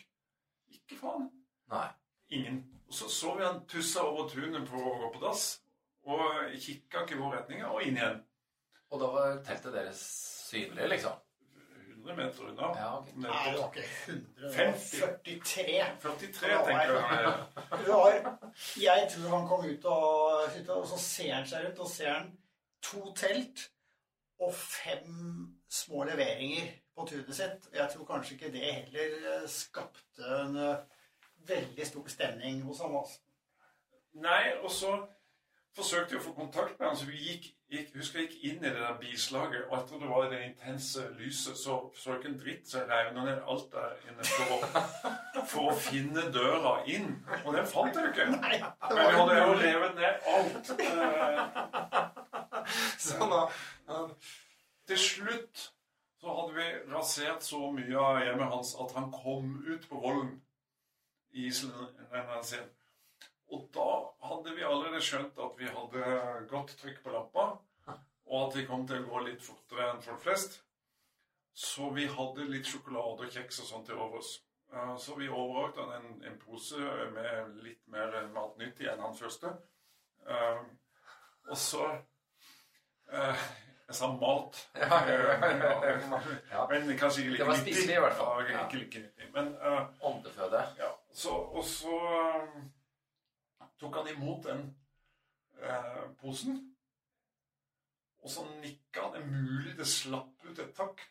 Ikke faen. Nei. Ingen. Og så så vi han tussa over tunet på å gå på dass, og kikka ikke i vår retning, og inn igjen. Og da var teltet deres synlig, liksom? 100 meter unna. Ja, okay. Nei, det var ikke 100, det var 43. 43, tenker jeg. Var, jeg tror han kom ut og, og så ser han seg ut, og ser han to telt og fem små leveringer på tunet sitt. Jeg tror kanskje ikke det heller eh, skapte en eh, veldig stor stemning hos ham. Altså. Nei, og så forsøkte jeg å få kontakt med han, så vi gikk, gikk husker jeg gikk inn i det der bislaget, og etter det var det intense lyset, så så jeg ikke en dritt, så jeg rev ned alt der inne for å, for å finne døra inn. Og den fant jeg ikke. Nei, Men vi hadde jo revet ned alt. Eh, Så da Til slutt så hadde vi rasert så mye av hjemmet hans at han kom ut på volden i islenderen sin. Og da hadde vi allerede skjønt at vi hadde godt trykk på lampa, og at vi kom til å gå litt fortere enn folk flest. Så vi hadde litt sjokolade og kjeks og sånt til overs. Eh, Så vi overrakte han en, en pose med litt mer matnyttig enn han første. Eh, Og så eh, Jeg sa mat. [LAUGHS] Ja, ja. Men kanskje ikke like Det var spiselig i hvert fall. Ja, ikke like nyttig. Men Åndeføde. ja, så, og så tok han imot den eh, posen. Og så nikka han. Det er mulig det slapp ut et takk.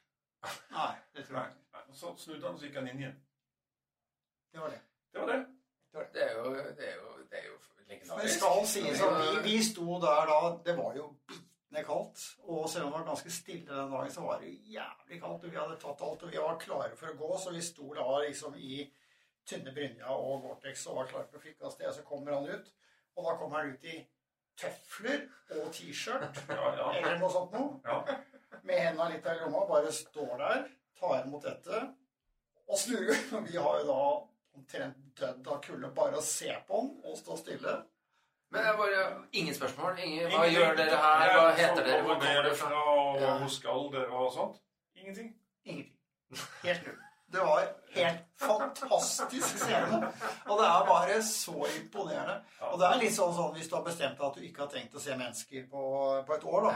Nei, det tror jeg ikke. så snudde han, og så gikk han inn igjen. Det var det. Det var det. Det er jo, det er jo, det er jo Men skal sies at vi, vi sto der da Det var jo bitende kaldt. Og selv om det var ganske stille den dagen, så var det jo jævlig kaldt. Og vi hadde tatt alt, og vi var klare for å gå, så vi sto da liksom i tynne brynja og Gore-Tex og var klar for å flykke av sted. Så kommer han ut, og da kommer han ut i tøfler og T-skjørt [LAUGHS] Ja, ja. eller noe sånt noe. ja. Med hendene litt i lomma, bare står der, tar imot dette og snur. Vi har jo da omtrent dødd av kulde bare å se på han og stå stille. Men jeg bare, ingen spørsmål. Ingen, hva ingen, gjør dere her? Hva heter dere? Hvor kommer dere fra? Og hvor skal dere? Og sånt. Ingenting. Ingenting. Helt null. Det var helt fantastisk scene. Og det er bare så imponerende. Og det er litt sånn, sånn hvis du har bestemt deg at du ikke har tenkt å se mennesker på, på et år, da.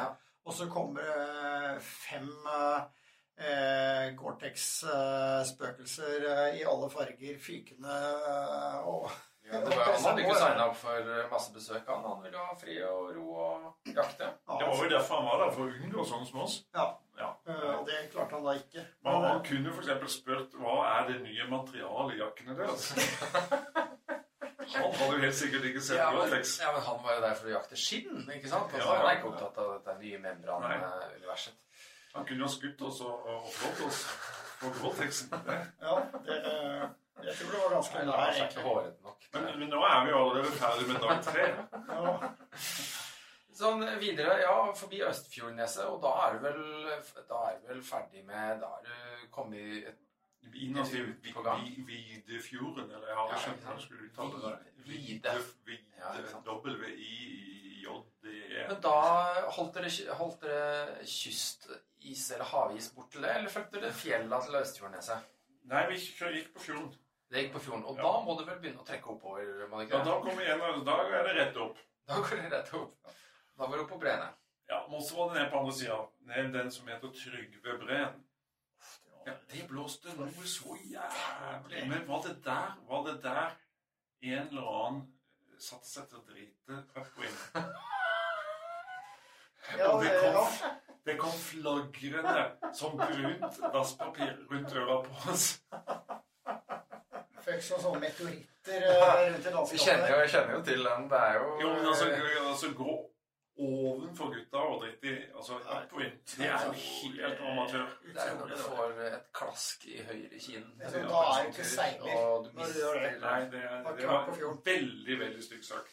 Og så kommer det fem eh, Gore-Tex-spøkelser eh, i alle farger fykende eh, og Ja, var, han hadde ikke signa opp for masse besøk. Han, han ville ha fri og ro og jakte. Ja, Det var var jo derfor han var der, for å unngå sånne som oss. Ja. Ja. Eh, Og det klarte han da ikke. Men han kunne f.eks. spurt hva er det nye materialet i jakkene deres. Han hadde jo helt sikkert ikke sett Ja, men, ja, men han var jo der for å jakte skinn, ikke sant? Og så Ja, er han er ikke opptatt av dette nye membranuniverset. Han kunne jo skutt oss og, flått oss på Gore-Texen. Ja, det, eh, jeg tror det var ganske Nei, nær. Men, men nå er vi jo allerede ferdig med dag tre. Ja. Sånn videre, ja, forbi Østfjordneset, og da er du vel, er du vel ferdig med Da er du kommet et Innerst i Vi- På gang. Vi- Videfjorden, eller jeg har Ja, skjønt hvordan skulle uttale det. Vide. Vide. Ja. W-i-j-d-e. Men da holdt dere, holdt dere kystis eller havis bort til det, eller fulgte dere fjella til Østfjordneset? Nei, vi gikk på fjorden. Det gikk på fjorden, og Ja. da må du vel begynne å trekke oppover? må ikke? Ja, da kommer en, da er det rett opp. Da går det rett opp. Da var du på Brene. Ja, men så var det ned på andre sida. Ned den som heter Trygve Breen. Ja, det blåste noe så jævlig. Men var det der, var det der en eller annen satte seg til å drite upwind? Ja, [LAUGHS] Og det kom, ja. det kom flagrende som brunt dasspapir rundt øra på oss. Fikk sånn sånne meteoritter eh, rundt i Vi landskapet. kjenner jo, jeg kjenner jo til den. Det er jo Jo, men altså, altså gå ovenfor gutta og dritt i altså, det er jo helt amatør. Det er når du får et klask i høyre kinn. Ja, da er det ikke seiler når du gjør det. Nei, det, det var veldig, veldig stygt sak.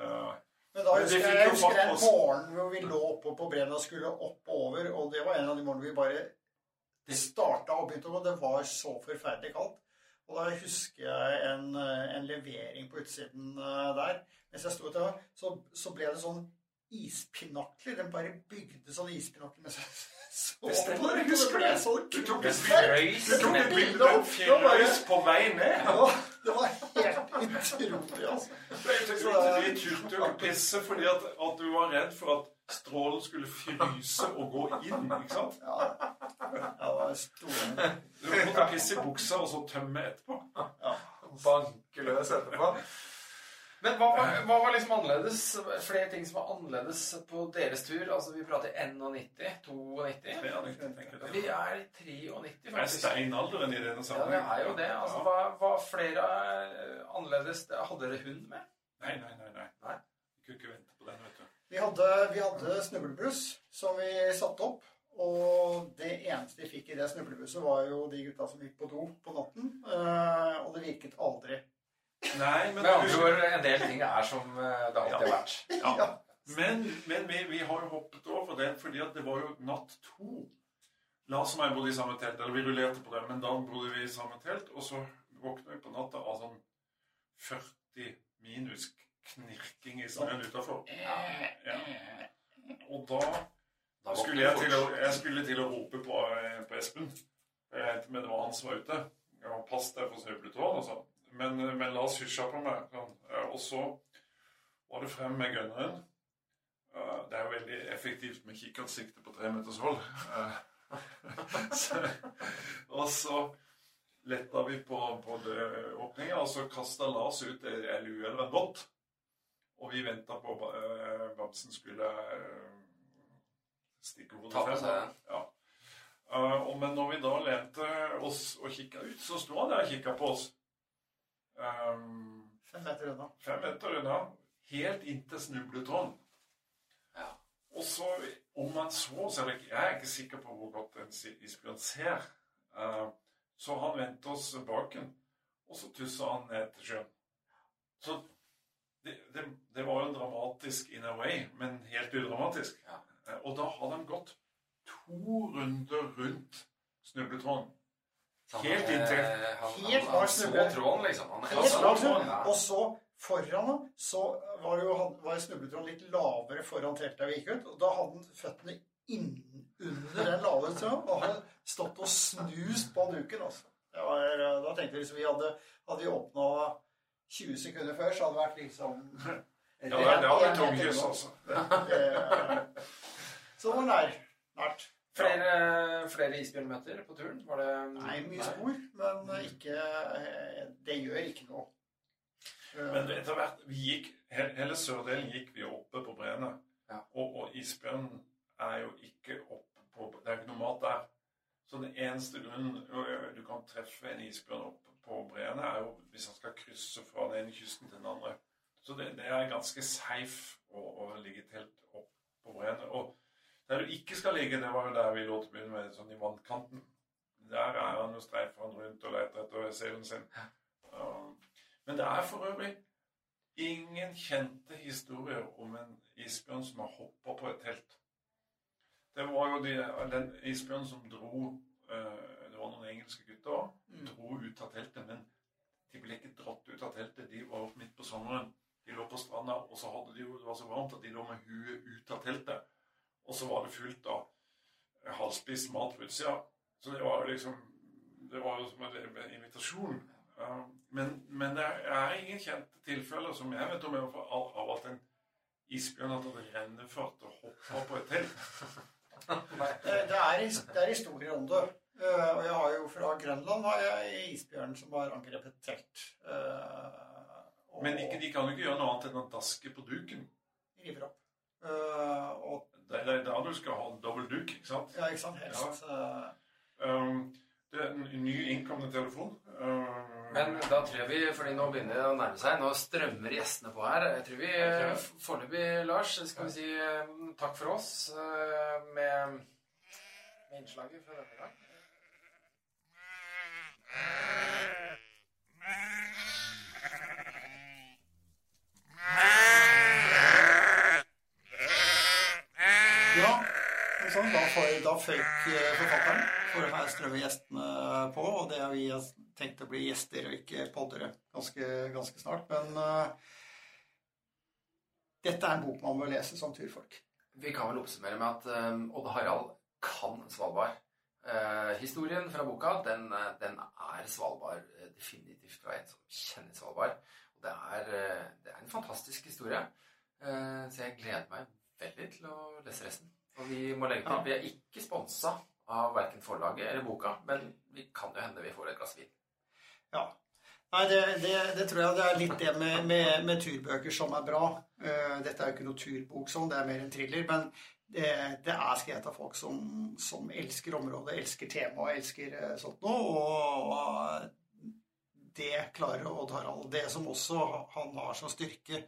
Uh, Men da husker jeg, jeg husker den en morgen hvor vi lå oppe på Brenna og skulle opp og over, og det var en av de morgenene vi bare starta og begynte å gå. Det var så forferdelig kaldt. Og da husker jeg en, eh, en levering på utsiden eh, der. Mens jeg sto der, så, så ble det sånn ispinakler. Den bare bygde sånne ispinakler med seg. [LAUGHS] så Det stemmer, jeg det. husker Det Du tok kult. et du bilde av fjellrøys på vei ned. Ja, det var helt utrolig, altså. Vi turte å pisse fordi at, at du var redd for at strålen skulle fryse og gå inn. ikke sant? Ja, det var store Du måtte pisse i buksa og så tømme etterpå. banke løs etterpå. Men hva var, hva var liksom annerledes? Flere ting som var annerledes på deres tur? Altså, vi prater 91, 92. Vi er i 93, Det er steinalderen i denne Ja, det er jo det. Altså, hva var flere eh, annerledes? Hadde dere hund med? Nei, nei, nei. nei. Nei. Vi kunne ikke vente på den, vet du. Vi hadde, vi hadde snublebuss som vi satte opp. Og det eneste vi fikk i det snublebusset, var jo de gutta som gikk på do på natten. Eh, og det virket aldri. Nei, men Med andre ord, en del ting er som eh, det alltid har vært. Ja. Men, men vi, vi har jo hoppet over det fordi det var jo natt to. Lars og jeg bodde i samme telt, eller vi rullerte på det, men da bodde vi i samme telt, og så våkna vi på natta av sånn 40 minus knirking i snøen utafor. Ja. Og da Da skulle jeg til å, jeg skulle til å rope på, eh, på Espen. men det var han som var ute. Ja, pass deg for snøbletråd og sånn. Men, men Lars hysja på meg. Eh, Og så var det frem med gunneren. Eh, Det er jo veldig effektivt med kikkertsikte på tre meters hold. Eh, [LAUGHS] så- Og så letta vi på, på døråpninga, og så kasta Lars ut ei lue eller en båt. Og vi venta på uh, Bamsen skulle eh, stikke hodet frem. seg. Ja. Uh, men når vi da lente oss og kikka ut, så sto han der og kikka på oss. Um, Fem meter unna. fem meter unna. Helt inntil snubletråden. Ja. Og så, om man så, så er det ikke Jeg er ikke sikker på hvor godt en isbjørn ser. Uh, så han vendte oss baken, og så tussa han ned til sjøen. Så det, det, det var jo dramatisk in a way, men helt udramatisk. Ja. Eh, og da hadde han gått to runder rundt snubletråden. Helt eh, Han, Helt han, bak han så tråden, liksom. Han, Helt så bak tråden, Og så foran ham så var jo var snubletråden litt lavere foran teltet vi gikk ut. Og da hadde han føttene innunder den lave tråden og hadde stått og snust på duken. altså. Det var, da tenkte vi liksom vi hadde, hadde vi åpna 20 sekunder før, så hadde det vært liksom [LAUGHS] Ja, det, hadde vært meter tunghus, altså. [LAUGHS] Så det var nær. Nært. Flere, flere isbjørnmøter på turen? Var det Nei, mye spor, men ikke Det gjør ikke noe. Men etter hvert vi gikk, Hele sørdelen gikk vi oppe på breene. Ja. Og, og isbjørnen er jo ikke oppe på Det er ikke noe mat der. Så den eneste grunnen du kan treffe en isbjørn oppe på breene, er jo hvis han skal krysse fra den ene kysten til den andre. Så det, det er ganske safe å, å ligge telt opp på breene. Og der du ikke skal ligge, det var jo der vi lå til å begynne med, sånn i vannkanten. Der er han jo streifer han rundt og leter etter selen sin. Men det er for øvrig ingen kjente historier om en isbjørn som har hoppa på et telt. Det var jo de, den isbjørnen som dro eh, Det var noen engelske gutter dro ut av teltet, men de ble ikke dratt ut av teltet. De var midt på sommeren. De lå på stranda, og så hadde de jo, det var så varmt at de lå med huet ut av teltet. Og så var det fullt av halvspist mat på utsida. Så det var jo liksom Det var jo som en invitasjon. Uh, men, men det er ingen kjente tilfeller som jeg vet om jeg har at en isbjørn har tatt rennefart og hoppa på et telt. [LAUGHS] Det, det, er, det er historier om det. Eh, og jeg har jo fra Grønland har jeg isbjørn som har angrepet telt. Eh, og Men ikke, de kan jo ikke gjøre noe annet enn å daske på duken. river opp. Eh, og Det er det er da du skal ha dobbel duk, ikke sant? ja, ikke sant, helst. Ja. Um, det er en ny innkommende telefon. Uh, Men da tror jeg vi, fordi nå begynner det å nærme seg, nå strømmer gjestene på her. Jeg tror vi eh, foreløpig, Lars, skal vi si eh, takk for oss uh, med, med innslaget fra denne gang. Ja, sånn, da, føyk eh, forfatteren, for her strømmer gjestene på. Og det har vi tenkt å bli gjester og ikke poddere ganske, ganske snart. Men uh, dette er en bok man bør lese som turfolk. Vi kan vel oppsummere med at eh, Odd Harald kan Svalbard. Uh, historien fra boka, den, den er Svalbard definitivt fra en som kjenner Svalbard. Og det er, det er en fantastisk historie. Uh, så jeg gleder meg veldig til å lese resten. Og vi må legge til, Ja. vi er ikke sponsa av verken forlaget eller boka, men vi kan jo hende vi får et glass vin. Ja. Nei, det, det, det tror jeg det er litt det med, med, med turbøker som er bra. Uh, dette er jo ikke noe turbok sånn, det er mer en thriller. Men det, det er skrevet av folk som, som elsker området, elsker temaet, elsker uh, sånt noe. Og det klarer Odd Harald. Det som også han har som styrke,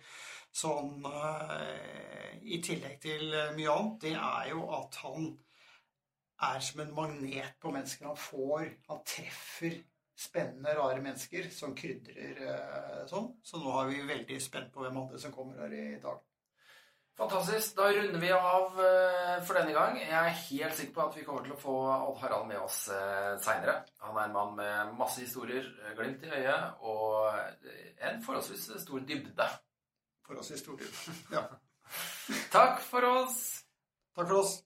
sånn eh, i tillegg til mye annet, det er jo at han er som en magnet på mennesker. Han får Han treffer spennende, rare mennesker som krydrer eh, sånn. Så nå er vi veldig spent på hvem andre som kommer her i dag. Fantastisk. Da runder vi av eh, for denne gang. Jeg er helt sikker på at vi kommer til å få Odd Harald med oss seinere. Han er en mann med masse historier, eh, glimt i øyet og eh, en forholdsvis stor dybde. For oss historier. [LAUGHS] Ja. Takk for oss! Takk for oss.